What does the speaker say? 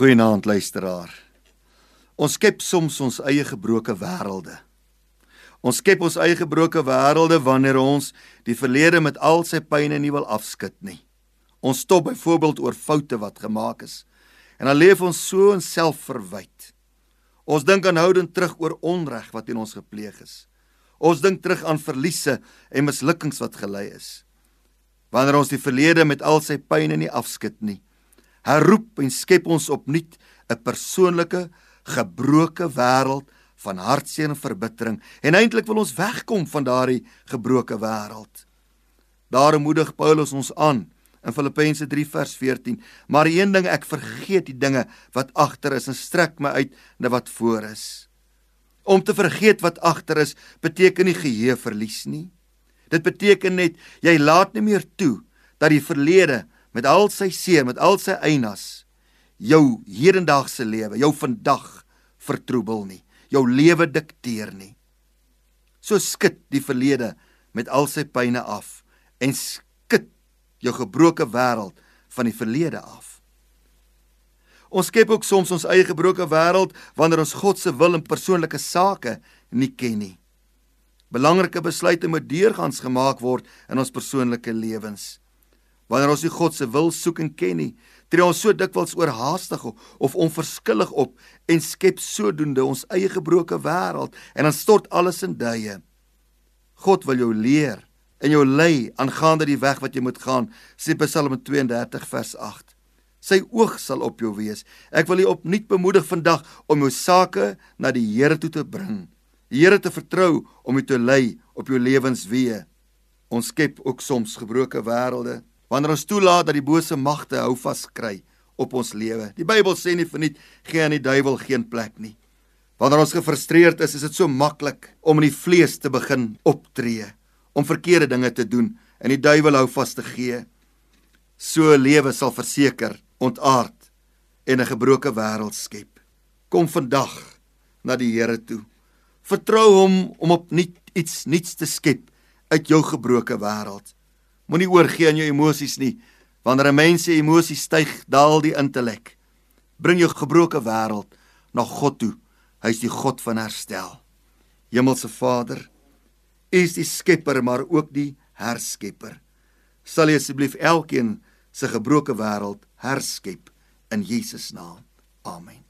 Goeienaand luisteraar. Ons skep soms ons eie gebroke wêrelde. Ons skep ons eie gebroke wêrelde wanneer ons die verlede met al sy pynne nie wil afskud nie. Ons stop byvoorbeeld oor foute wat gemaak is en dan leef ons so in selfverwyd. Ons dink aanhoudend terug oor onreg wat teen ons gepleeg is. Ons dink terug aan verliese en mislukkings wat gelei is. Wanneer ons die verlede met al sy pynne nie afskud nie, herroep en skep ons opnuut 'n persoonlike gebroke wêreld van hartseer en verbittering en eintlik wil ons wegkom van daardie gebroke wêreld. Daarom moedig Paulus ons aan in Filippense 3 vers 14, maar een ding ek vergeet die dinge wat agter is en strek my uit na wat voor is. Om te vergeet wat agter is beteken nie geheue verlies nie. Dit beteken net jy laat nie meer toe dat die verlede met al sy seer, met al sy einas jou hedendaagse lewe, jou vandag vertroebel nie, jou lewe dikteer nie. So skud die verlede met al sy pyne af en skud jou gebroke wêreld van die verlede af. Ons skep ook soms ons eie gebroke wêreld wanneer ons God se wil in persoonlike sake nie ken nie. Belangrike besluite moet deurgangs gemaak word in ons persoonlike lewens. Wanneer ons nie God se wil soek en ken nie, tree ons so dikwels oorhaastig of onverskillig op en skep sodoende ons eie gebroke wêreld en dan stort alles in duie. God wil jou leer en jou lei aangaande die weg wat jy moet gaan, sê Psalm 32 vers 8. Sy oog sal op jou wees. Ek wil jou opnuut bemoedig vandag om jou sake na die Here toe te bring. Die Here te vertrou om jou te lei op jou lewensweë. Ons skep ook soms gebroke wêrelde wanneer ons toelaat dat die bose magte hou vas kry op ons lewe. Die Bybel sê nie verniet gee aan die duiwel geen plek nie. Wanneer ons gefrustreerd is, is dit so maklik om in die vlees te begin optree, om verkeerde dinge te doen en die duiwel hou vas te gee. So lewe sal verseker ontaard en 'n gebroke wêreld skep. Kom vandag na die Here toe. Vertrou hom om opnuut iets nuuts te skep uit jou gebroke wêreld. Moenie oorgee aan jou emosies nie. Wanneer 'n mens se emosies styg, daal die intellek. Bring jou gebroke wêreld na God toe. Hy is die God van herstel. Hemelse Vader, U is die skepper, maar ook die herskepper. Sal U asseblief elkeen se gebroke wêreld herskep in Jesus naam. Amen.